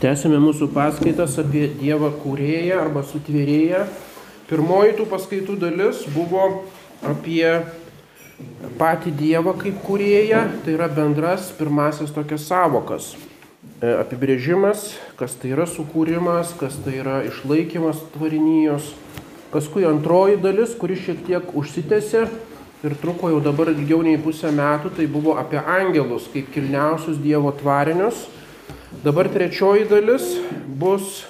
Tęsime mūsų paskaitas apie Dievą kūrėją arba sutvėrėją. Pirmoji tų paskaitų dalis buvo apie patį Dievą kaip kūrėją, tai yra bendras pirmasis tokias savokas. E, apibrėžimas, kas tai yra sukūrimas, kas tai yra išlaikymas tvarinijos. Paskui antroji dalis, kuri šiek tiek užsitęsė ir truko jau dabar ilgiau nei pusę metų, tai buvo apie angelus kaip kilniausius Dievo tvarinius Dabar trečioji dalis bus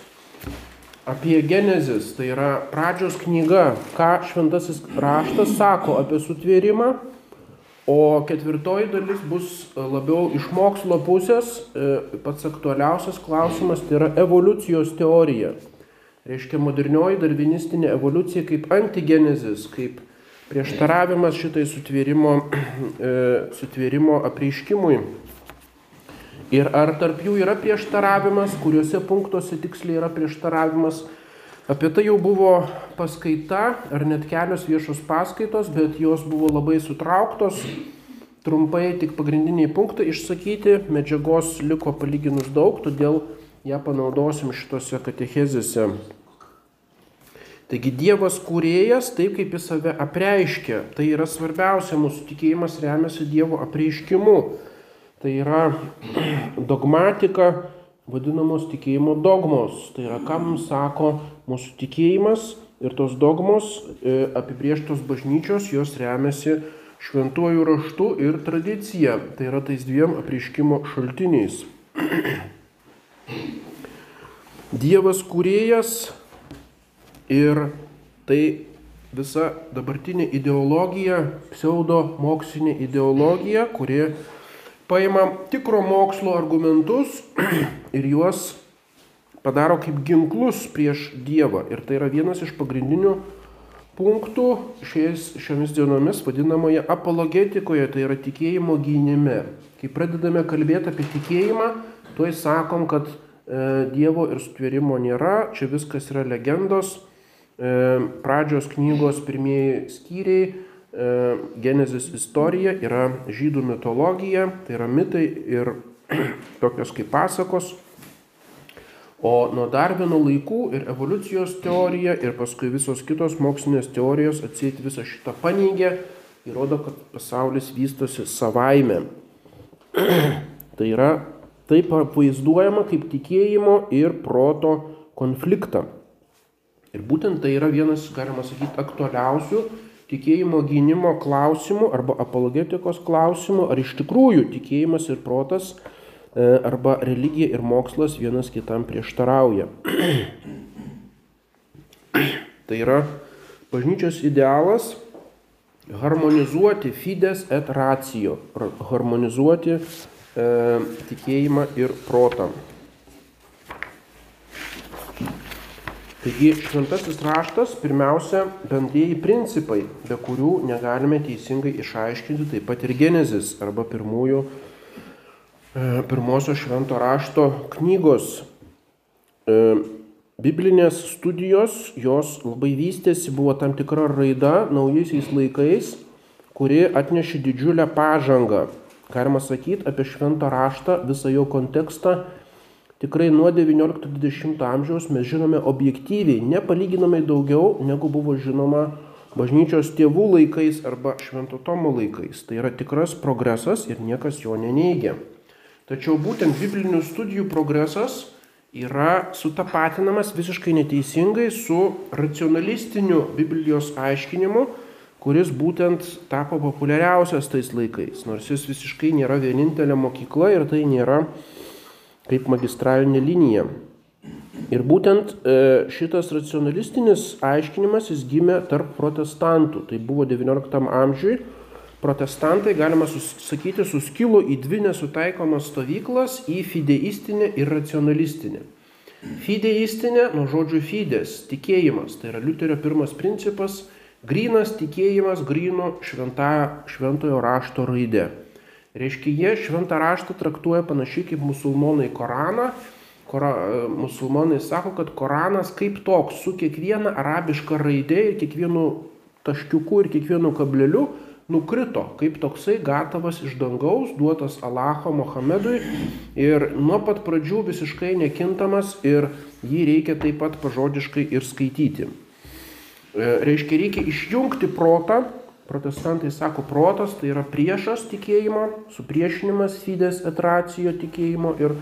apie Genezis, tai yra pradžios knyga, ką šventasis raštas sako apie sutvėrimą, o ketvirtoji dalis bus labiau iš mokslo pusės, e, pats aktualiausias klausimas tai yra evoliucijos teorija. Reiškia modernioji darvinistinė evoliucija kaip antigenezis, kaip prieštaravimas šitai sutvėrimo, e, sutvėrimo apreiškimui. Ir ar tarp jų yra prieštaravimas, kuriuose punktuose tiksliai yra prieštaravimas. Apie tai jau buvo paskaita, ar net kelios viešos paskaitos, bet jos buvo labai sutrauktos. Trumpai tik pagrindiniai punktai išsakyti, medžiagos liko palyginus daug, todėl ją panaudosim šitose katechezėse. Taigi Dievas kūrėjas, taip kaip jis save apreiškia, tai yra svarbiausia, mūsų tikėjimas remiasi Dievo apreiškimu. Tai yra dogmatika vadinamos tikėjimo dogmos. Tai yra, mums sako mūsų tikėjimas ir tos dogmos e, apibrieštos bažnyčios, jos remiasi šventuoju raštu ir tradicija. Tai yra tais dviem apriškimo šaltiniais. Dievas kūrėjas ir tai visa dabartinė ideologija, pseudo mokslinė ideologija, kuri paima tikro mokslo argumentus ir juos padaro kaip ginklus prieš Dievą. Ir tai yra vienas iš pagrindinių punktų šiais, šiomis dienomis vadinamoje apologetikoje, tai yra tikėjimo gynime. Kai pradedame kalbėti apie tikėjimą, tuoj sakom, kad e, Dievo ir sutvėrimo nėra, čia viskas yra legendos, e, pradžios knygos pirmieji skyriai E, Genezis istorija yra žydų mitologija, tai yra mitai ir tokios kaip pasakos. O nuo Darvino laikų ir evoliucijos teorija ir paskui visos kitos mokslinės teorijos atsėti visą šitą paneigę, įrodo, kad pasaulis vystosi savaime. tai yra taip vaizduojama kaip tikėjimo ir proto konfliktą. Ir būtent tai yra vienas, galima sakyti, aktualiausių tikėjimo gynimo klausimų arba apologetikos klausimų, ar iš tikrųjų tikėjimas ir protas e, arba religija ir mokslas vienas kitam prieštarauja. tai yra bažnyčios idealas harmonizuoti fides et ratio, harmonizuoti e, tikėjimą ir protą. Taigi šventasis raštas pirmiausia bendrieji principai, be kurių negalime teisingai išaiškinti taip pat ir genezis arba pirmųjų, e, pirmosios švento rašto knygos. E, biblinės studijos, jos labai vystėsi, buvo tam tikra raida naujaisiais laikais, kuri atnešė didžiulę pažangą. Galima sakyti apie šventą raštą, visą jo kontekstą Tikrai nuo XIX-XX amžiaus mes žinome objektyviai, nepalyginamai daugiau, negu buvo žinoma bažnyčios tėvų laikais arba Švento Tomo laikais. Tai yra tikras progresas ir niekas jo neneigia. Tačiau būtent biblinių studijų progresas yra sutapatinamas visiškai neteisingai su racionalistiniu Biblijos aiškinimu, kuris būtent tapo populiariausias tais laikais, nors jis visiškai nėra vienintelė mokykla ir tai nėra kaip magistralinė linija. Ir būtent e, šitas racionalistinis aiškinimas jis gimė tarp protestantų. Tai buvo XIX amžiui. Protestantai, galima sakyti, suskilo į dvi nesutaikomas stovyklas - į fideistinę ir racionalistinę. Fideistinė, nuo žodžių fides, tikėjimas, tai yra Liuterio pirmas principas - grinas tikėjimas grino šventa, šventojo rašto raidė. Reiškia, jie šventą raštą traktuoja panašiai kaip musulmonai Koraną. Kora, musulmonai sako, kad Koranas kaip toks, su kiekviena arabiška raidė ir kiekvienu taškiuku ir kiekvienu kableliu nukrito, kaip toksai gatavas iš dangaus, duotas Alacho Mohamedui ir nuo pat pradžių visiškai nekintamas ir jį reikia taip pat pažodiškai ir skaityti. E, reiškia, reikia išjungti protą, protestantai sako, protas tai yra priešas tikėjimo, supriešinimas fides etracijo tikėjimo ir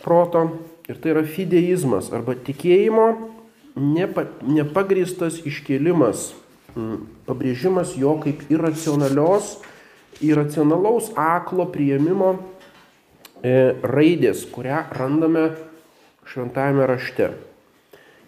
proto, ir tai yra fideizmas arba tikėjimo nepa, nepagristas iškėlimas Mm, pabrėžimas jo kaip iracionalios, iracionalaus aklo prieimimo e, raidės, kurią randame šventajame rašte.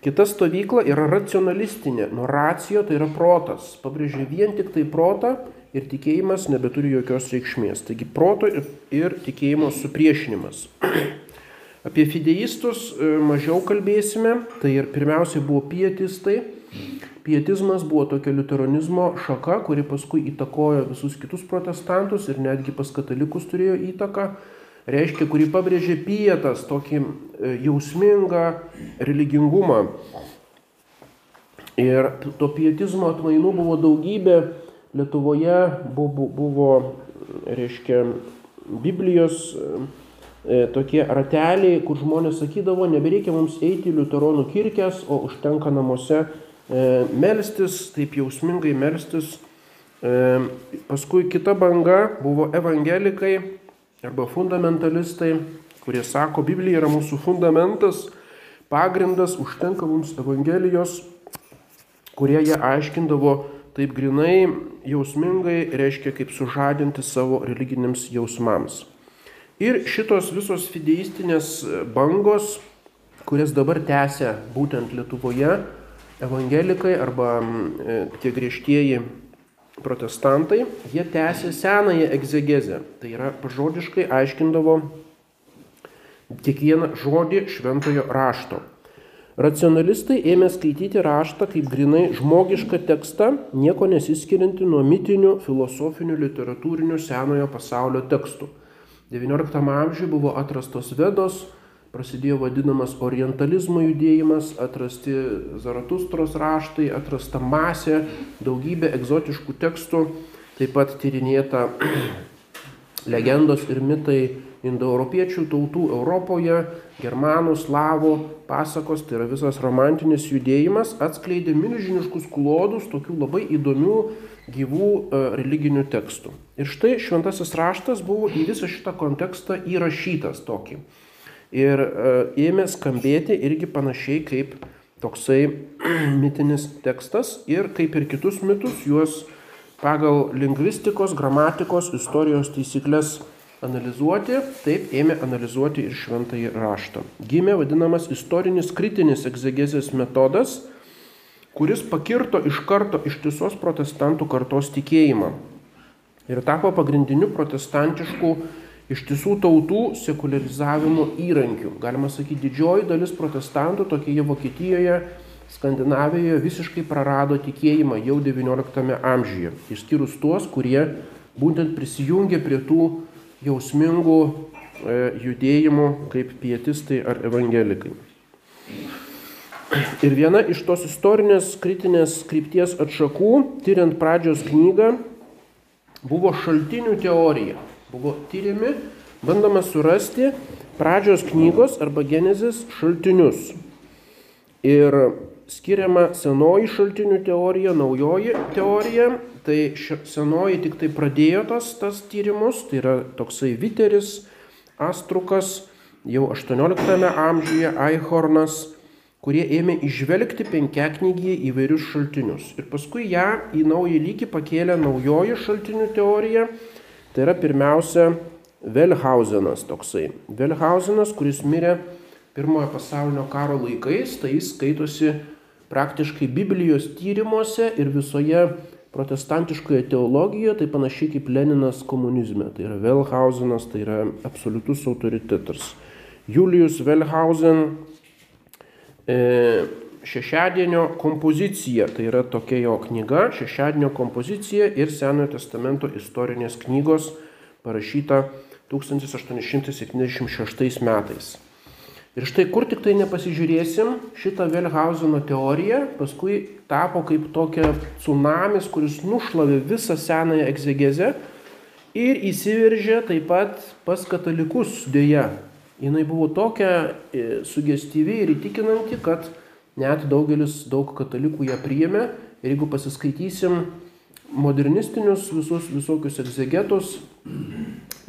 Kita stovykla yra racionalistinė, nuo racijo tai yra protas, pabrėžia vien tik tai protą ir tikėjimas nebeturi jokios reikšmės. Taigi proto ir, ir tikėjimo supriešinimas. Apie fideistus e, mažiau kalbėsime, tai ir pirmiausiai buvo pietistai, Pietizmas buvo tokia liuteronizmo šaka, kuri paskui įtakojo visus kitus protestantus ir netgi pas katalikus turėjo įtaką. Reiškia, kuri pabrėžė pietas, tokį e, jausmingą religingumą. Ir to pietizmo atmainų buvo daugybė. Lietuvoje buvo, buvo reiškia, Biblijos e, tokie rateliai, kur žmonės sakydavo, nebereikia mums eiti į liuteronų kirkės, o užtenka namuose E, melstis, taip jausmingai melstis. Paskui kita banga buvo evangelikai arba fundamentalistai, kurie sako, Biblija yra mūsų fundamentas, pagrindas, užtenka mums Evangelijos, kurie ją aiškindavo taip grinai, jausmingai, reiškia kaip sužadinti savo religiniams jausmams. Ir šitos visos fideistinės bangos, kurias dabar tęsia būtent Lietuvoje, evangelikai arba e, tie griežtieji protestantai, jie tęsė senąją egzegezę. Tai yra žodiškai aiškindavo kiekvieną žodį šventojo rašto. Racionalistai ėmė skaityti raštą kaip grinai žmogišką tekstą, nieko nesiskirianti nuo mitinių, filosofinių, literatūrinių senojo pasaulio tekstų. XIX amžiuje buvo atrastos vedos, prasidėjo vadinamas orientalizmo judėjimas, atrasti Zaratustros raštai, atrasta masė, daugybė egzotiškų tekstų, taip pat tyrinėta legendos ir mitai indoeuropiečių tautų Europoje, germanų, slavų, pasakos, tai yra visas romantinis judėjimas, atskleidė milžiniškus klodus tokių labai įdomių gyvų e, religinių tekstų. Ir štai šventasis raštas buvo į visą šitą kontekstą įrašytas tokį ir e, ėmė skambėti irgi panašiai kaip toksai mitinis tekstas ir kaip ir kitus mitus juos pagal lingvistikos, gramatikos, istorijos taisyklės analizuoti, taip ėmė analizuoti ir šventąjį raštą. Gimė vadinamas istorinis kritinis egzegezės metodas, kuris pakirto iš karto ištisos protestantų kartos tikėjimą ir tapo pagrindiniu protestantiškų ištisų tautų sekularizavimo įrankių. Galima sakyti, didžioji dalis protestantų tokioje Vokietijoje, Skandinavijoje visiškai prarado tikėjimą jau XIX amžiuje, išskyrus tuos, kurie būtent prisijungė prie tų jausmingų e, judėjimų kaip pietistai ar evangelikai. Ir viena iš tos istorinės kritinės krypties atšakų, tyriant pradžios knygą, buvo šaltinių teorija buvo tyriami, bandoma surasti pradžios knygos arba genezės šaltinius. Ir skiriama senoji šaltinių teorija, naujoji teorija. Tai senoji tik tai pradėjo tas, tas tyrimus, tai yra toksai Viteris, Astrukas, jau 18 amžiuje Aichornas, kurie ėmė išvelgti penkiaknygyje įvairius šaltinius. Ir paskui ją į naują lygį pakėlė naujoji šaltinių teorija Tai yra pirmiausia Velhausenas toksai. Velhausenas, kuris mirė pirmojo pasaulinio karo laikais, tai jis skaitosi praktiškai Biblijos tyrimuose ir visoje protestantiškoje teologijoje, tai panašiai kaip Leninas komunizme. Tai yra Velhausenas, tai yra absoliutus autoritetas. Julius Velhausen e, šešiadienio kompozicija, tai yra tokia jo knyga, šešiadienio kompozicija ir Senojo testamento istorinės knygos parašyta 1876 metais. Ir štai kur tik tai nepasižiūrėsim, šita Velhauseno teorija paskui tapo kaip tokia tsunamis, kuris nušlavė visą senąją egzegezę ir įsiveržė taip pat pas katalikus dėja. Jis buvo tokia e, sugestyvi ir įtikinanti, kad net daugelis daug katalikų ją priėmė. Ir jeigu pasiskaitysim modernistinius visus visokius egzegetus,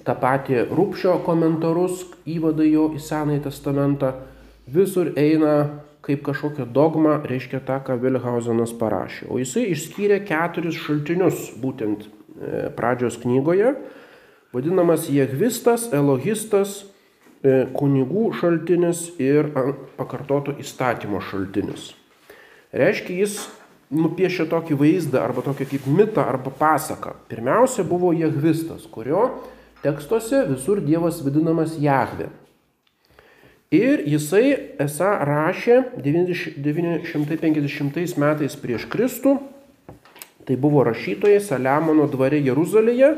tą patį Rūpšio komentarus, įvadai jo į Senąjį testamentą, visur eina kaip kažkokia dogma, reiškia tą, ką Vilhausenas parašė. O jisai išskyrė keturis šaltinius būtent e, pradžios knygoje, vadinamas Jehvistas, Elohistas, kunigų šaltinis ir pakartoto įstatymo šaltinis. Reiškia, jis nupiešė tokį vaizdą arba tokį kaip mitą arba pasaką. Pirmiausia buvo Jehvistas, kurio tekstuose visur Dievas vadinamas Jahve. Ir jisai esą rašė 950 metais prieš Kristų, tai buvo rašytojai Saliamono dvare Jeruzalėje,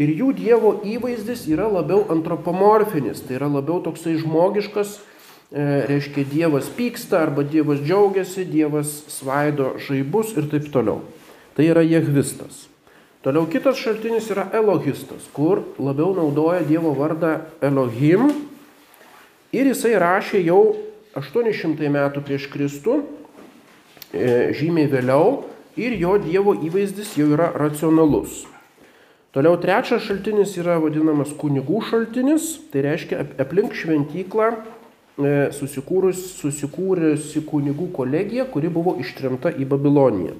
ir jų Dievo įvaizdis yra labiau antropomorfinis, tai yra labiau toksai žmogiškas, e, reiškia Dievas pyksta arba Dievas džiaugiasi, Dievas svaido žaibus ir taip toliau. Tai yra Jehvistas. Toliau kitas šaltinis yra Elohistas, kur labiau naudoja Dievo vardą Elohim. Ir jisai rašė jau 800 metų prieš Kristų, e, žymiai vėliau, ir jo Dievo įvaizdis jau yra racionalus. Toliau trečias šaltinis yra vadinamas kunigų šaltinis, tai reiškia aplink šventyklą e, susikūrusi kunigų kolegija, kuri buvo ištrimta į Babiloniją.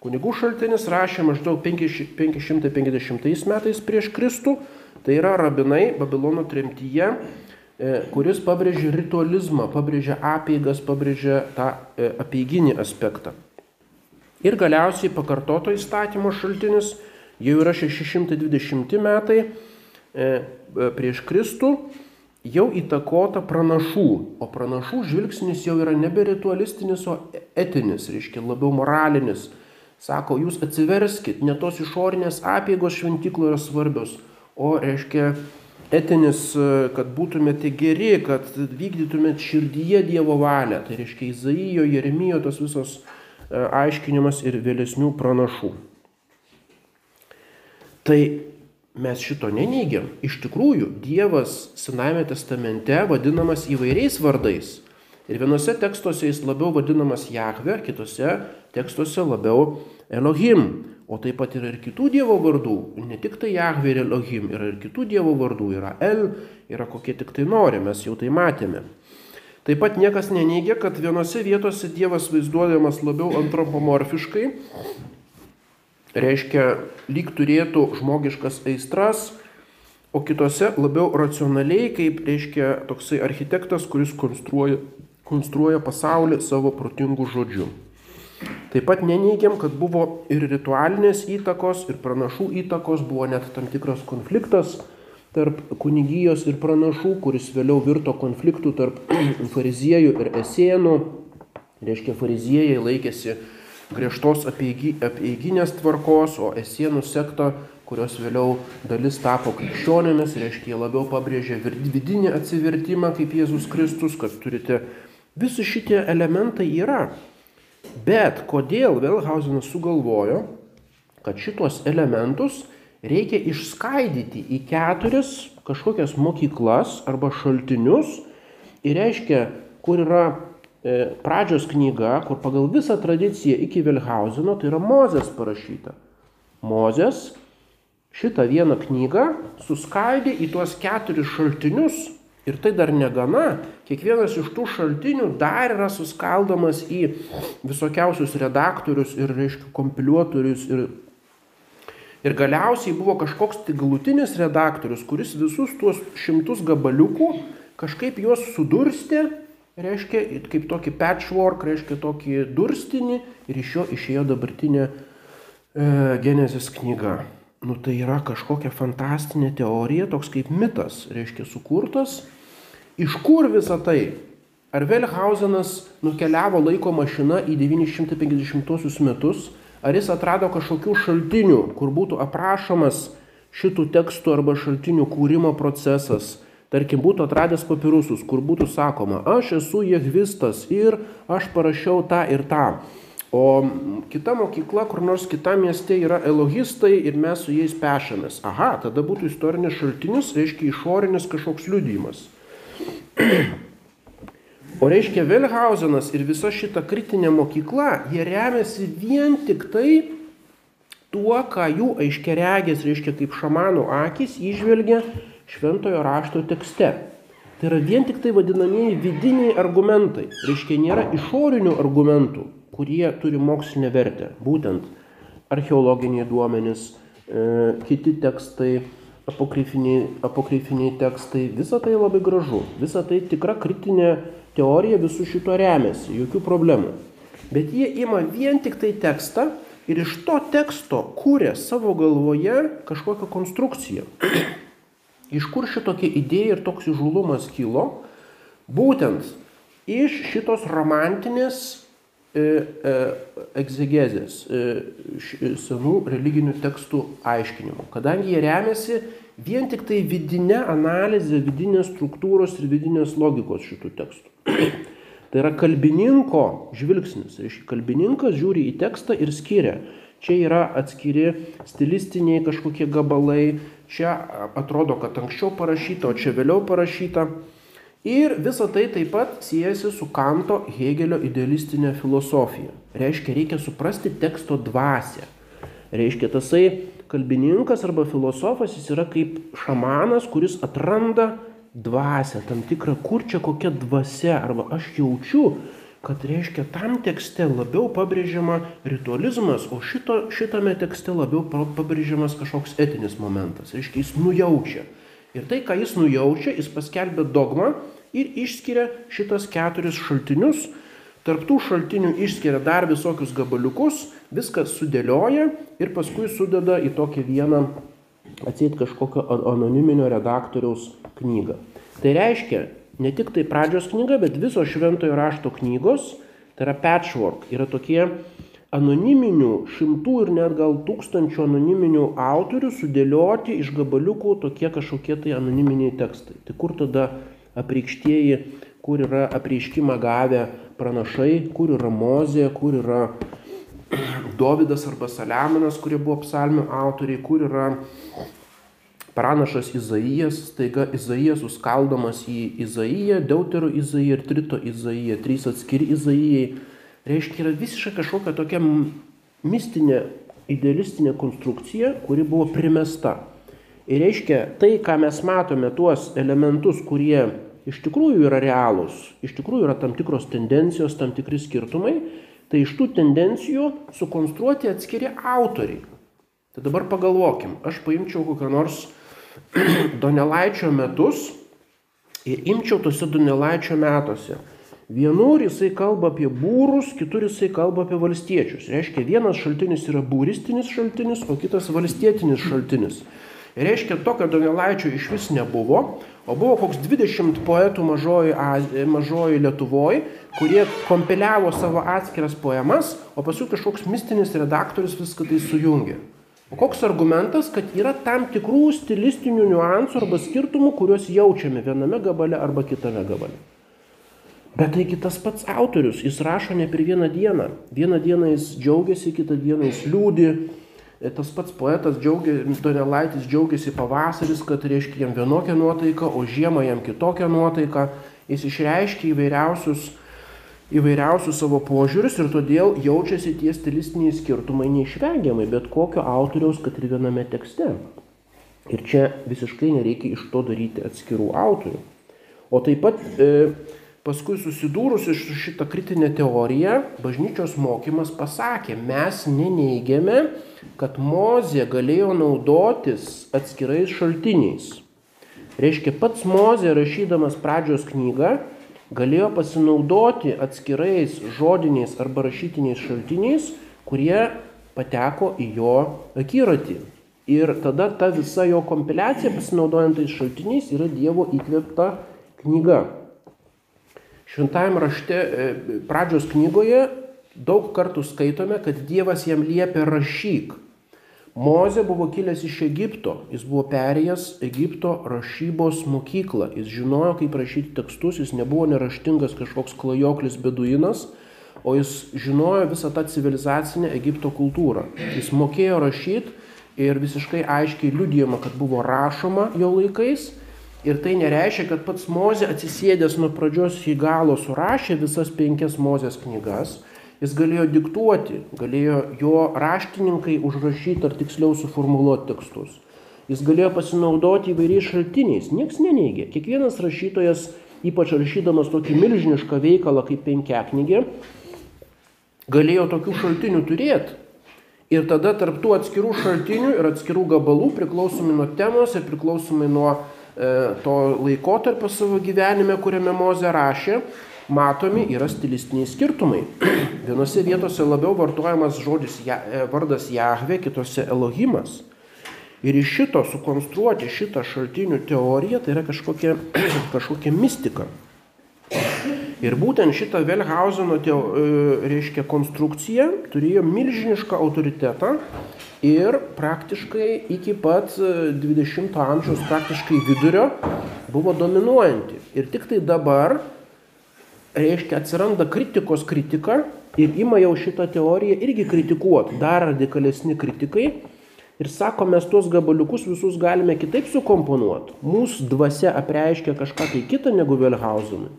Kunigų šaltinis rašė maždaug 550 metais prieš Kristų, tai yra rabinai Babilono tremtyje, e, kuris pabrėžė ritualizmą, pabrėžė apeigas, pabrėžė tą e, apeiginį aspektą. Ir galiausiai pakartoto įstatymo šaltinis jau yra 620 metai e, prieš Kristų, jau įtakota pranašų, o pranašų žvilgsnis jau yra nebe ritualistinis, o etinis, reiškia labiau moralinis Sako, jūs atsiverskit, ne tos išorinės apėgos šventyklo yra svarbios, o reiškia etinis, kad būtumėte geri, kad vykdytumėte širdyje Dievo valią. Tai reiškia Izaijo, Jeremijo, tos visos e, aiškinimas ir vėlesnių pranašų. Tai mes šito neneigiam. Iš tikrųjų, Dievas Senajame testamente vadinamas įvairiais vardais. Ir vienose tekstuose jis labiau vadinamas Jahve, kitose tekstuose labiau Elohim. O taip pat yra ir kitų Dievo vardų, ne tik tai Jahve ir Elohim, yra ir kitų Dievo vardų, yra El, yra kokie tik tai nori, mes jau tai matėme. Taip pat niekas neneigia, kad vienose vietose Dievas vaizduojamas labiau antropomorfiškai, reiškia, lyg turėtų žmogiškas aistras, o kitose labiau racionaliai, kaip reiškia toksai architektas, kuris konstruoja, konstruoja pasaulį savo protingų žodžių. Taip pat neneigiam, kad buvo ir ritualinės įtakos, ir pranašų įtakos, buvo net tam tikras konfliktas tarp kunigijos ir pranašų, kuris vėliau virto konfliktų tarp fariziejų ir esėnų. Reiškia, fariziejai laikėsi griežtos apieiginės tvarkos, o esėnų sekta, kurios vėliau dalis tapo krikščionėmis, reiškia, jie labiau pabrėžė vidinį atsivertimą kaip Jėzus Kristus, kad turite visi šitie elementai yra. Bet kodėl Velhausenas sugalvojo, kad šitos elementus reikia išskaidyti į keturis kažkokias mokyklas arba šaltinius ir reiškia, kur yra pradžios knyga, kur pagal visą tradiciją iki Velhauseno, tai yra Mozės parašyta. Mozės šitą vieną knygą suskaidė į tuos keturis šaltinius Ir tai dar negana, kiekvienas iš tų šaltinių dar yra suskaldomas į visokiausius redaktorius ir, reiškia, kompiliuotorius. Ir, ir galiausiai buvo kažkoks tik galutinis redaktorius, kuris visus tuos šimtus gabaliukų kažkaip juos sudurstė, reiškia, kaip tokį patchwork, reiškia tokį durstinį ir iš jo išėjo dabartinė e, Genezės knyga nu tai yra kažkokia fantastinė teorija, toks kaip mitas, reiškia sukurtas. Iš kur visa tai? Ar Velhausenas nukeliavo laiko mašina į 950 metus, ar jis atrado kažkokių šaltinių, kur būtų aprašomas šitų tekstų arba šaltinių kūrimo procesas, tarkim, būtų atradęs papirusus, kur būtų sakoma, aš esu jehvistas ir aš parašiau tą ir tą. O kita mokykla, kur nors kitam mieste yra elogistai ir mes su jais pešamės. Aha, tada būtų istorinis šaltinis, reiškia išorinis kažkoks liudijimas. O reiškia Velhausenas ir visa šita kritinė mokykla, jie remiasi vien tik tai tuo, ką jų aiškeregės, reiškia kaip šamanų akis, išvelgia šventojo rašto tekste. Tai yra vien tik tai vadinamieji vidiniai argumentai. Reiškia, nėra išorinių argumentų, kurie turi mokslinę vertę. Būtent archeologiniai duomenys, e, kiti tekstai, apokryfiniai, apokryfiniai tekstai. Visa tai labai gražu. Visa tai tikra kritinė teorija visų šito remiasi, jokių problemų. Bet jie ima vien tik tai tekstą ir iš to teksto kūrė savo galvoje kažkokią konstrukciją. Iš kur šitokia idėja ir toks įžulumas kilo? Būtent iš šitos romantinės e, e, egzegezės, e, senų religinių tekstų aiškinimų. Kadangi jie remiasi vien tik tai vidinė analizė, vidinės struktūros ir vidinės logikos šitų tekstų. Tai yra kalbininko žvilgsnis. Reiškia, kalbininkas žiūri į tekstą ir skiria. Čia yra atskiri stilistiniai kažkokie gabalai, čia atrodo, kad anksčiau parašyta, o čia vėliau parašyta. Ir visa tai taip pat siejasi su Kanto Hegelio idealistinė filosofija. Reiškia, reikia suprasti teksto dvasę. Reiškia, tasai kalbininkas arba filosofas jis yra kaip šamanas, kuris atranda dvasę, tam tikrą, kur čia kokia dvasia, arba aš jaučiu, kad reiškia tam tekste labiau pabrėžiama ritualizmas, o šito, šitame tekste labiau pabrėžiamas kažkoks etinis momentas. Reiškia, jis nujaučia. Ir tai, ką jis nujaučia, jis paskelbė dogmą ir išskiria šitas keturis šaltinius. Tarptų šaltinių išskiria dar visokius gabaliukus, viskas sudėlioja ir paskui sudeda į tokią vieną atseit kažkokio anoniminio redaktoriaus knygą. Tai reiškia, ne tik tai pradžios knyga, bet visos šventojo rašto knygos, tai yra patchwork, yra tokie anoniminių, šimtų ir net gal tūkstančių anoniminių autorių sudėlioti iš gabaliukų tokie kažkokie tai anoniminiai tekstai. Tai kur tada apreikštieji, kur yra apreiškimą gavę pranašai, kur yra Mozė, kur yra Dovydas arba Saliamonas, kurie buvo psalmių autoriai, kur yra pranašas Izaijas, staiga Izaijas suskaldomas į Izaiją, Deutero Izaiją ir Trito Izaiją, trys atskiri Izaijai. Reiškia, yra visiškai kažkokia tokia mistinė, idealistinė konstrukcija, kuri buvo primesta. Ir reiškia, tai, ką mes matome, tuos elementus, kurie iš tikrųjų yra realūs, iš tikrųjų yra tam tikros tendencijos, tam tikri skirtumai, tai iš tų tendencijų sukonstruoti atskiri autoriai. Tai dabar pagalvokim, aš paimčiau kokią nors Donelaičio metus ir imčiau tose Donelaičio metuose. Vienur jisai kalba apie būrus, kitur jisai kalba apie valstiečius. Reiškia, vienas šaltinis yra būristinis šaltinis, o kitas valstietinis šaltinis. Reiškia, tokio Donelaičio iš vis nebuvo, o buvo koks 20 poetų mažoji, mažoji Lietuvoje, kurie kompiliavo savo atskiras poemas, o paskui kažkoks mistinis redaktorius viską tai sujungė. O koks argumentas, kad yra tam tikrų stilistinių niuansų arba skirtumų, kuriuos jaučiame viename gabale arba kitame gabale. Bet taigi tas pats autorius, jis rašo ne per vieną dieną. Vieną dieną jis džiaugiasi, kitą dieną jis liūdi. E, tas pats poetas džiaugiasi, Donelaitis džiaugiasi pavasaris, kad reiškia jam vienokią nuotaiką, o žiemą jam kitokią nuotaiką. Jis išreiškia įvairiausius įvairiausius savo požiūrius ir todėl jaučiasi tie stilistiniai skirtumai neišvengiamai, bet kokio autoriaus, kad ir viename tekste. Ir čia visiškai nereikia iš to daryti atskirų autorių. O taip pat e, paskui susidūrusi su šitą kritinę teoriją, bažnyčios mokymas pasakė, mes neneigiame, kad Mozė galėjo naudotis atskirais šaltiniais. Reiškia, pats Mozė rašydamas pradžios knygą galėjo pasinaudoti atskirais žodiniais arba rašytiniais šaltiniais, kurie pateko į jo akiratį. Ir tada ta visa jo kompiliacija, pasinaudojant tais šaltiniais, yra Dievo įkvėpta knyga. Šventajame rašte, e, pradžios knygoje daug kartų skaitome, kad Dievas jam liepia rašyk. Moze buvo kilęs iš Egipto, jis buvo perėjęs Egipto rašybos mokyklą, jis žinojo, kaip rašyti tekstus, jis nebuvo neraštingas kažkoks klajoklis beduinas, o jis žinojo visą tą civilizacinę Egipto kultūrą. Jis mokėjo rašyti ir visiškai aiškiai liudijama, kad buvo rašoma jo laikais. Ir tai nereiškia, kad pats Mozė atsisėdęs nuo pradžios iki galo surašė visas penkias Mozės knygas. Jis galėjo diktuoti, galėjo jo raštininkai užrašyti ar tiksliau suformuoluoti tekstus. Jis galėjo pasinaudoti įvairiais šaltiniais, nieks neneigia. Kiekvienas rašytojas, ypač rašydamas tokį milžinišką veikalą kaip penkiaknygė, galėjo tokių šaltinių turėti. Ir tada tarp tų atskirų šaltinių ir atskirų gabalų, priklausomai nuo temos ir priklausomai nuo e, to laikotarpio savo gyvenime, kuriame Moze rašė, matomi yra stilistiniai skirtumai. Vienose vietose labiau vartojamas žodis e, vardas Jahve, kitose Elohimas. Ir iš šito sukonstruoti šitą šaltinių teoriją tai yra kažkokia, kažkokia mistika. Ir būtent šita Velhauseno e, reiškia konstrukcija turėjo milžinišką autoritetą ir praktiškai iki pat 20 e, amžiaus praktiškai vidurio buvo dominuojanti. Ir tik tai dabar, reiškia, atsiranda kritikos kritika ir ima jau šitą teoriją irgi kritikuoti, dar radikalesni kritikai. Ir sako, mes tuos gabaliukus visus galime kitaip sukomponuoti. Mūsų dvasia apreiškia kažką tai kitą negu Velhausenui.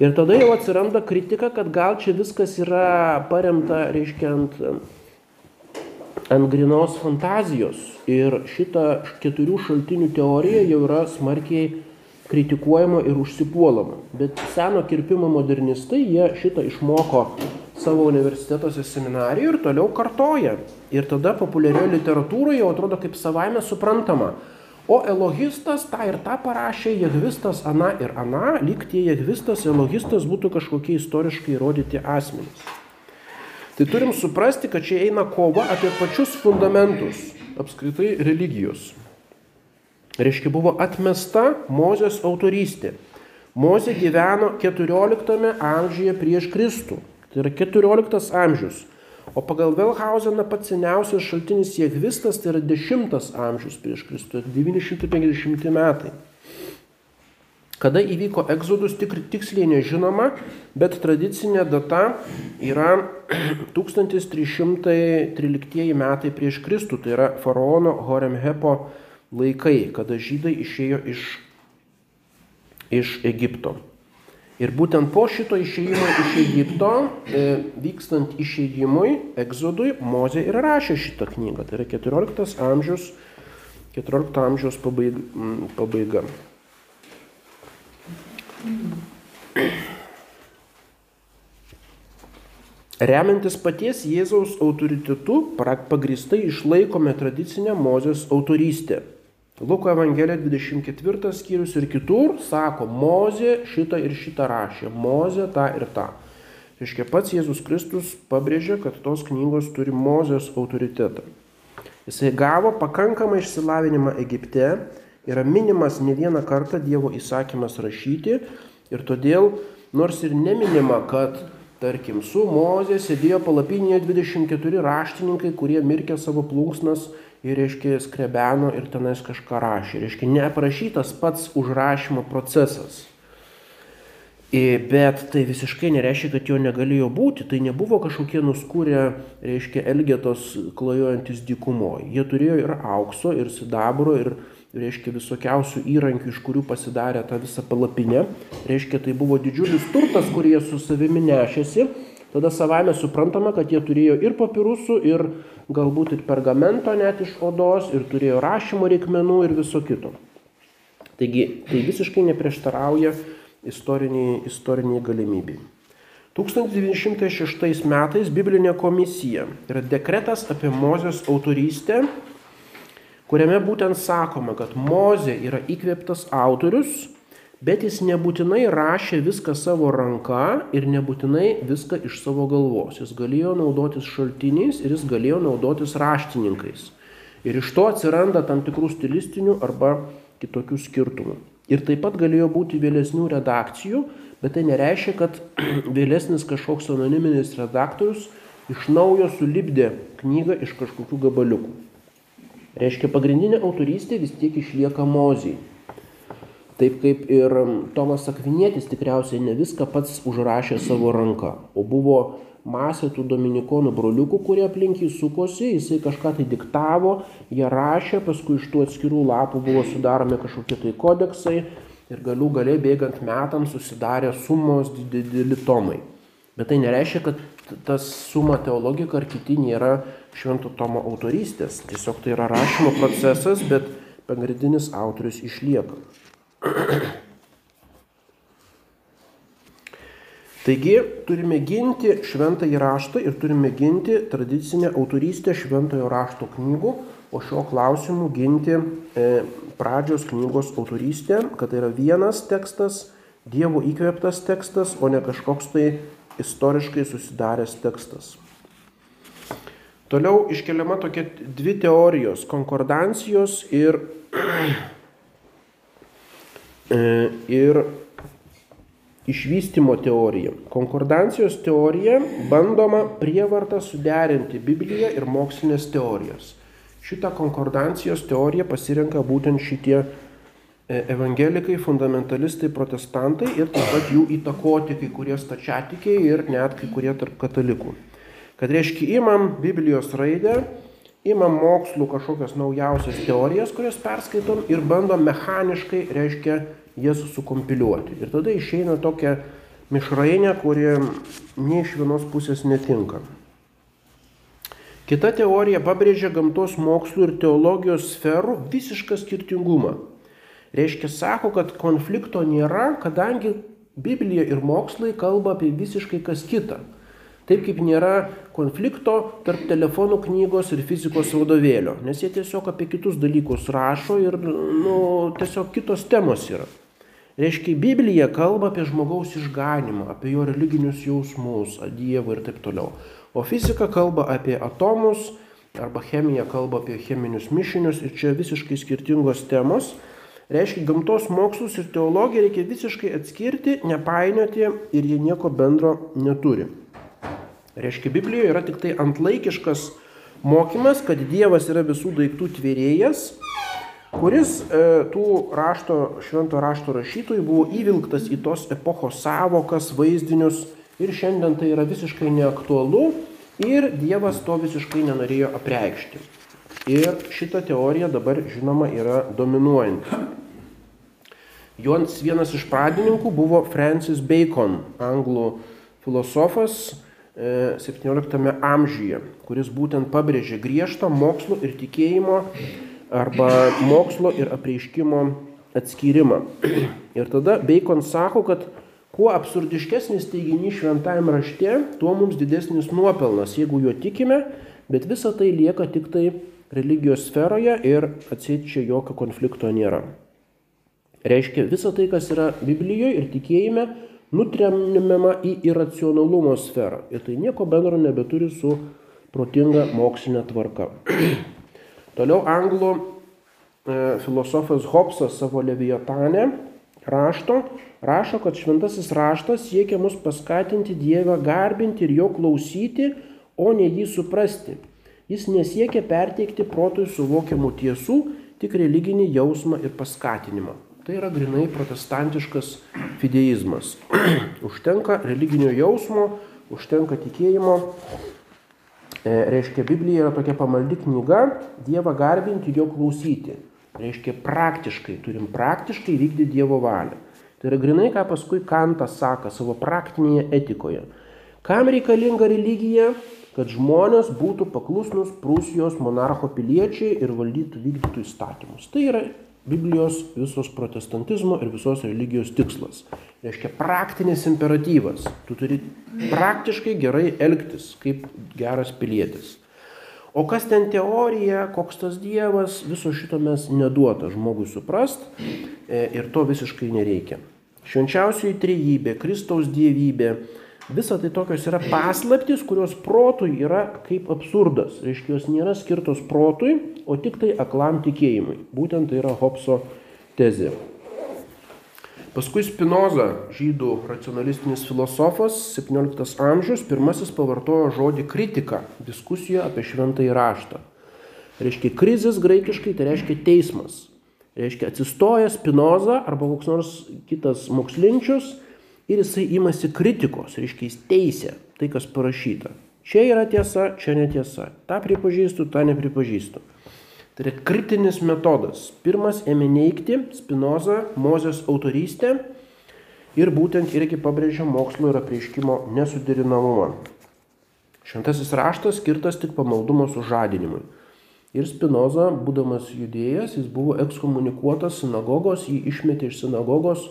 Ir tada jau atsiranda kritika, kad gal čia viskas yra paremta, reiškia, ant, ant grinos fantazijos. Ir šita keturių šaltinių teorija jau yra smarkiai kritikuojama ir užsipuolama. Bet seno kirpimo modernistai, jie šitą išmoko savo universitetuose seminarijų ir toliau kartoja. Ir tada populiarioje literatūroje jau atrodo kaip savaime suprantama. O Elohistas tą ir tą parašė, Jehvistas ana ir ana, lyg tie Jehvistas, Elohistas būtų kažkokie istoriškai įrodyti asmenys. Tai turim suprasti, kad čia eina kova apie pačius fundamentus apskritai religijos. Reiškia, buvo atmesta Mozės autorystė. Mozė gyveno 14 amžiuje prieš Kristų. Tai yra 14 amžius. O pagal Velhauseną pats seniausias šaltinis Jėgvistas tai yra 10 amžius prieš Kristų, 950 metai. Kada įvyko egzodus, tik, tiksliai nežinoma, bet tradicinė data yra 1313 metai prieš Kristų, tai yra faraono Horemhepo laikai, kada žydai išėjo iš, iš Egipto. Ir būtent po šito išėjimo iš Egipto, e, vykstant išėjimui, egzodui, Mozė ir rašė šitą knygą. Tai yra 14 amžiaus, 14 amžiaus pabaiga. pabaiga. Remiantis paties Jėzaus autoritetu, pagristai išlaikome tradicinę Mozės autorystę. Luko Evangelija 24 skyrius ir kitur sako, Mozė šitą ir šitą rašė, Mozė tą ir tą. Reiškia, pats Jėzus Kristus pabrėžia, kad tos knygos turi Mozės autoritetą. Jisai gavo pakankamą išsilavinimą Egipte, yra minimas ne vieną kartą Dievo įsakymas rašyti ir todėl, nors ir neminima, kad tarkim, su Mozė sėdėjo palapinėje 24 raštininkai, kurie mirkė savo plunksnas ir, reiškia, skrebeno ir tenais kažką rašė. Reiškia, neaprašytas pats užrašymo procesas. Bet tai visiškai nereiškia, kad jo negalėjo būti. Tai nebuvo kažkokie nuskūrę, reiškia, elgetos klajojantis dykumoje. Jie turėjo ir aukso, ir sidabro, ir, reiškia, visokiausių įrankių, iš kurių pasidarė tą visą palapinę. Reiškia, tai buvo didžiulis turtas, kurį jie su savimi nešėsi tada savame suprantama, kad jie turėjo ir papirusų, ir galbūt ir pergamento net iš odos, ir turėjo rašymo reikmenų ir viso kito. Taigi tai visiškai neprieštarauja istoriniai, istoriniai galimybei. 1906 metais Biblinė komisija yra dekretas apie Mozės autorystę, kuriame būtent sakoma, kad Mozė yra įkvėptas autorius Bet jis nebūtinai rašė viską savo ranka ir nebūtinai viską iš savo galvos. Jis galėjo naudotis šaltiniais ir jis galėjo naudotis raštininkais. Ir iš to atsiranda tam tikrų stilistinių arba kitokių skirtumų. Ir taip pat galėjo būti vėlesnių redakcijų, bet tai nereiškia, kad vėlesnis kažkoks anoniminis redaktorius iš naujo sulibdė knygą iš kažkokių gabaliukų. Reiškia, pagrindinė autorystė vis tiek išlieka mozijai. Taip kaip ir Tomas Akvinėtis tikriausiai ne viską pats užrašė savo ranką, o buvo masė tų dominikonų broliukų, kurie aplink jį sukosi, jisai kažką tai diktavo, jie rašė, paskui iš tų atskirų lapų buvo sudaromi kažkokie tai kodeksai ir galų galiai bėgant metams susidarė sumos dideli tomai. Bet tai nereiškia, kad tas suma teologika ar kiti nėra švento tomo autorystės. Tiesiog tai yra rašymo procesas, bet pagrindinis autorius išlieka. Taigi turime ginti šventąjį raštą ir turime ginti tradicinę autorystę šventojo rašto knygų, o šio klausimu ginti e, pradžios knygos autorystę, kad tai yra vienas tekstas, Dievo įkvėptas tekstas, o ne kažkoks tai istoriškai susidaręs tekstas. Toliau iškeliama tokia dvi teorijos - konkordancijos ir E, ir išvystymo teorija. Konkordancijos teorija bandoma prievartą suderinti Bibliją ir mokslinės teorijas. Šitą konkordancijos teoriją pasirenka būtent šitie e, evangelikai, fundamentalistai, protestantai ir taip pat jų įtakoti kai kurie stačiatikiai ir net kai kurie tarp katalikų. Kad reiškia, imam Biblijos raidę, imam mokslų kažkokias naujausias teorijas, kurias perskaitom ir bandom mechaniškai, reiškia, jas sukompiliuoti. Ir tada išeina tokia mišrainė, kuri nei iš vienos pusės netinka. Kita teorija pabrėžia gamtos mokslų ir teologijos sferų visišką skirtingumą. Reiškia, sako, kad konflikto nėra, kadangi Biblija ir mokslai kalba apie visiškai kas kitą. Taip kaip nėra konflikto tarp telefonų knygos ir fizikos vadovėlio, nes jie tiesiog apie kitus dalykus rašo ir nu, tiesiog kitos temos yra. Reiškia, Biblija kalba apie žmogaus išganimą, apie jo religinius jausmus, Dievą ir taip toliau. O fizika kalba apie atomus, arba chemija kalba apie cheminius mišinius ir čia visiškai skirtingos temos. Reiškia, gamtos mokslus ir teologiją reikia visiškai atskirti, nepainioti ir jie nieko bendro neturi. Reiškia, Biblijoje yra tik tai antlaikiškas mokymas, kad Dievas yra visų daiktų tvėrėjas kuris e, tų rašto, švento rašto rašytojų buvo įvilktas į tos epochos savokas, vaizdinius ir šiandien tai yra visiškai neaktualu ir Dievas to visiškai nenorėjo apreikšti. Ir šita teorija dabar žinoma yra dominuojanti. Jons vienas iš pradininkų buvo Francis Bacon, anglų filosofas 17 e, amžiuje, kuris būtent pabrėžė griežtą mokslo ir tikėjimo arba mokslo ir apreiškimo atskyrimą. Ir tada Bacon sako, kad kuo absurdiškesnis teiginys šventajame rašte, tuo mums didesnis nuopelnas, jeigu juo tikime, bet visa tai lieka tik tai religijos sferoje ir atsėt čia jokio konflikto nėra. Reiškia, visa tai, kas yra Biblijoje ir tikėjime, nutremiama į iracionalumo sferą. Ir tai nieko bendro nebeturi su protinga mokslinė tvarka. Toliau anglų e, filosofas Hobsas savo Leviatane rašto, rašo, kad šventasis raštas siekia mus paskatinti Dievą garbinti ir jo klausyti, o ne jį suprasti. Jis nesiekia perteikti protui suvokiamų tiesų, tik religinį jausmą ir paskatinimą. Tai yra grinai protestantiškas fideizmas. užtenka religinio jausmo, užtenka tikėjimo E, reiškia, Biblija yra tokia pamaldi knyga, Dievą garbinti ir jo klausyti. Reiškia, praktiškai, turim praktiškai vykdyti Dievo valią. Tai yra grinai, ką paskui Kantas sako savo praktinėje etikoje. Kam reikalinga religija? Kad žmonės būtų paklusnus Prūsijos monarcho piliečiai ir valdytų vykdytų įstatymus. Tai yra Biblijos visos protestantizmo ir visos religijos tikslas. Reiškia praktinis imperatyvas. Tu turi praktiškai gerai elgtis kaip geras pilietis. O kas ten teorija, koks tas Dievas, viso šito mes neduota žmogui suprast e, ir to visiškai nereikia. Švenčiausioji trejybė, Kristaus dievybė, Visa tai tokios yra paslaptys, kurios protui yra kaip absurdas. Reiškia, jos nėra skirtos protui, o tik tai aklam tikėjimui. Būtent tai yra Hobso tezė. Paskui Spinoza, žydų racionalistinis filosofas, 17 amžius, pirmasis pavartojo žodį kritika diskusijoje apie šventąjį raštą. Reiškia krizis graikiškai, tai reiškia teismas. Reiškia atsistoja Spinoza arba koks nors kitas mokslinčius ir jisai imasi kritikos, reiškia jis teisė tai, kas parašyta. Čia yra tiesa, čia netiesa. Ta pripažįstu, tą nepripažįstu. Tai yra kritinis metodas. Pirmas ėmė neikti Spinoza, Mozės autorystę ir būtent irgi pabrėžia mokslo ir apreiškimo nesuderinamumą. Šventasis raštas skirtas tik pamaldumo sužadinimui. Ir Spinoza, būdamas judėjas, jis buvo ekskomunikuotas sinagogos, jį išmetė iš sinagogos,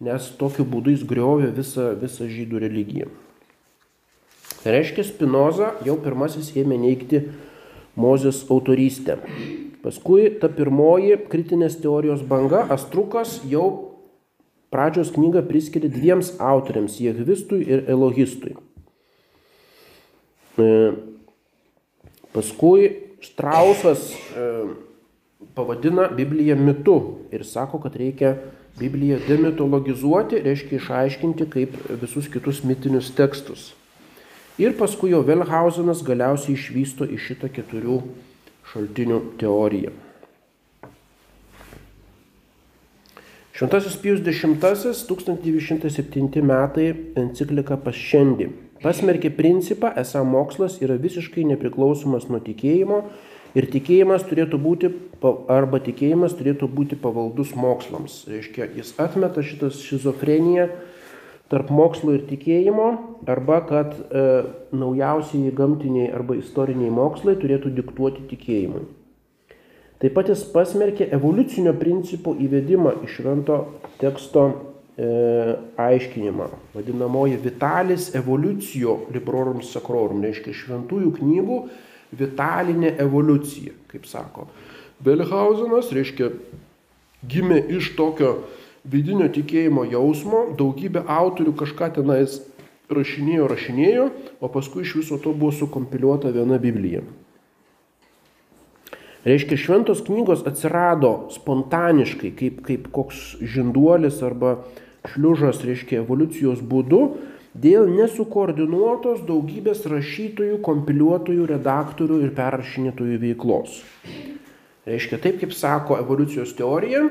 nes tokiu būdu jis griovė visą, visą žydų religiją. Tai reiškia, Spinoza jau pirmasis ėmė neikti Mozės autorystę. Paskui ta pirmoji kritinės teorijos banga, Astrukas, jau pradžios knygą priskiria dviems autoriams - Jehvistui ir Elohistui. E, paskui Štrausas e, pavadina Bibliją mitu ir sako, kad reikia Bibliją demitologizuoti, reiškia išaiškinti kaip visus kitus mitinius tekstus. Ir paskui jau Velhausenas galiausiai išvysto į šitą keturių šaltinių teoriją. Šventasis Pijus X 1907 metai enciklika Pašendi pasmerkė principą, esą mokslas yra visiškai nepriklausomas nuo tikėjimo ir tikėjimas turėtų būti, arba tikėjimas turėtų būti pavaldus mokslams. Reiškia, jis atmeta šitą šizofreniją tarp mokslo ir tikėjimo, arba kad e, naujausiai gamtiniai arba istoriniai mokslai turėtų diktuoti tikėjimui. Taip pat jis pasmerkė evoliucinio principo įvedimą iš švento teksto e, aiškinimą, vadinamoji Vitalis Evolucijo Librorum Sacrorum, reiškia šventųjų knygų vitalinė evoliucija, kaip sako. Belhausenas, reiškia, gimė iš tokio vidinio tikėjimo jausmo, daugybė autorių kažką tenais rašinėjo, rašinėjo, o paskui iš viso to buvo sukompiliuota viena Biblija. Reiškia, šventos knygos atsirado spontaniškai, kaip, kaip koks žinduolis arba šliužas, reiškia, evoliucijos būdu dėl nesukoordinuotos daugybės rašytojų, kompiliuotojų, redaktorių ir perrašinėtojų veiklos. Reiškia, taip kaip sako evoliucijos teorija,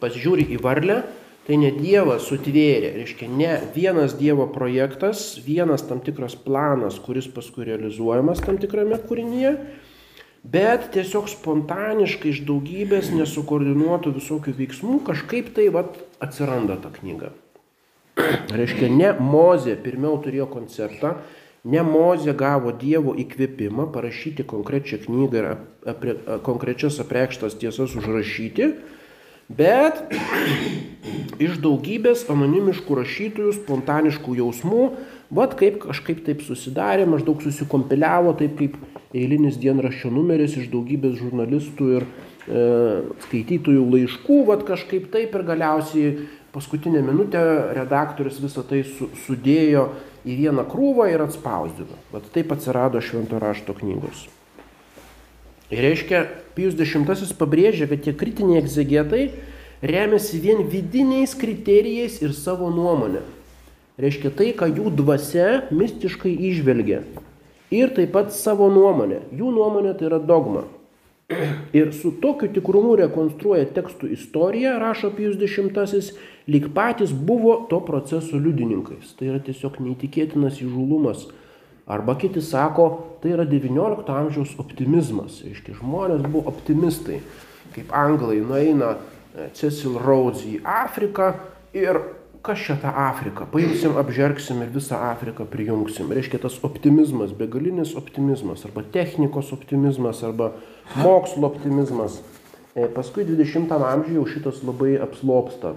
pasižiūri į varlę, tai ne Dievas sutvėrė, reiškia, ne vienas Dievo projektas, vienas tam tikras planas, kuris paskui realizuojamas tam tikrame kūrinyje, bet tiesiog spontaniškai iš daugybės nesukoordinuotų visokių veiksmų kažkaip tai vat, atsiranda ta knyga. Reiškia, ne Mozė pirmiau turėjo konceptą, ne Mozė gavo Dievo įkvėpimą parašyti konkrečią knygą ir apre, konkrečias apreikštas tiesas užrašyti, bet iš daugybės anonimiškų rašytojų, spontaniškų jausmų, vad kaip kažkaip taip susidarė, maždaug susikompiliavo, taip kaip eilinis dienraščio numeris iš daugybės žurnalistų ir e, skaitytojų laiškų, vad kažkaip taip ir galiausiai paskutinę minutę redaktorius visą tai su, sudėjo į vieną krūvą ir atspausdino. Vat taip atsirado švento rašto knygos. Ir reiškia, Pijus X pabrėžia, kad tie kritiniai egzegetai remiasi vien vidiniais kriterijais ir savo nuomonę. Reiškia tai, ką jų dvasia mistiškai išvelgia ir taip pat savo nuomonę. Jų nuomonė tai yra dogma. Ir su tokiu tikrumu rekonstruoja tekstų istoriją, rašo Pijus X, lyg patys buvo to proceso liudininkais. Tai yra tiesiog neįtikėtinas įžulumas. Arba kiti sako, tai yra XIX amžiaus optimizmas. Reiškia, žmonės buvo optimistai. Kaip anglai nueina e, Cecil Rhodes į Afriką ir kas čia ta Afrika, paimsim, apžergsim ir visą Afriką prijungsim. Reiškia tas optimizmas, begalinis optimizmas, arba technikos optimizmas, arba mokslo optimizmas. E, paskui 20 amžiuje jau šitas labai apslopsta.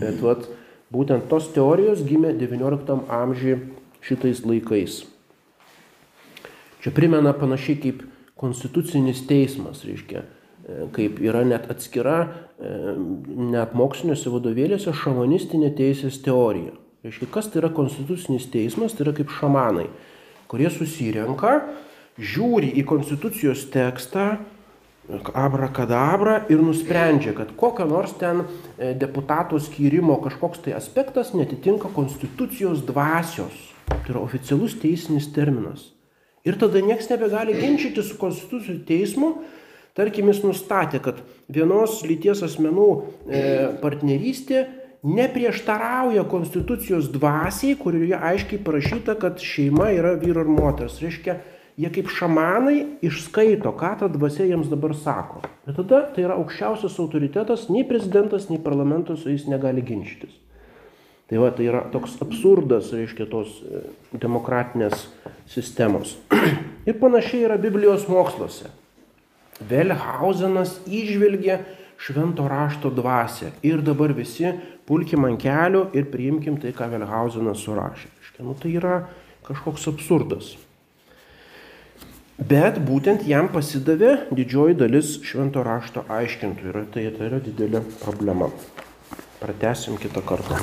Bet vat, būtent tos teorijos gimė 19 amžiuje šitais laikais. Čia primena panašiai kaip konstitucinis teismas, reiškia kaip yra net atskira, e, net moksliniuose vadovėliuose šamanistinė teisės teorija. Reiškia, kas tai yra konstitucinis teismas, tai yra kaip šamanai, kurie susirenka, žiūri į konstitucijos tekstą, abrakadabra ir nusprendžia, kad kokio nors ten e, deputato skyrimo kažkoks tai aspektas netitinka konstitucijos dvasios. Tai yra oficialus teisinis terminas. Ir tada niekas nebegali ginčyti su konstitucijų teismu. Tarkim, jis nustatė, kad vienos lyties asmenų e, partnerystė neprieštarauja konstitucijos dvasiai, kurioje aiškiai parašyta, kad šeima yra vyro ir moters. Reiškia, jie kaip šamanai išskaito, ką ta dvasia jiems dabar sako. Ir tada tai yra aukščiausias autoritetas, nei prezidentas, nei parlamentas su jais negali ginčytis. Tai va, tai yra toks absurdas, reiškia, tos e, demokratinės sistemos. Ir panašiai yra Biblijos moksluose. Velhausenas išvelgia švento rašto dvasę. Ir dabar visi pulkim ant kelių ir priimkim tai, ką Velhausenas surašė. Nu, tai yra kažkoks absurdas. Bet būtent jam pasidavė didžioji dalis švento rašto aiškintų ir tai, tai yra didelė problema. Pratesim kitą kartą.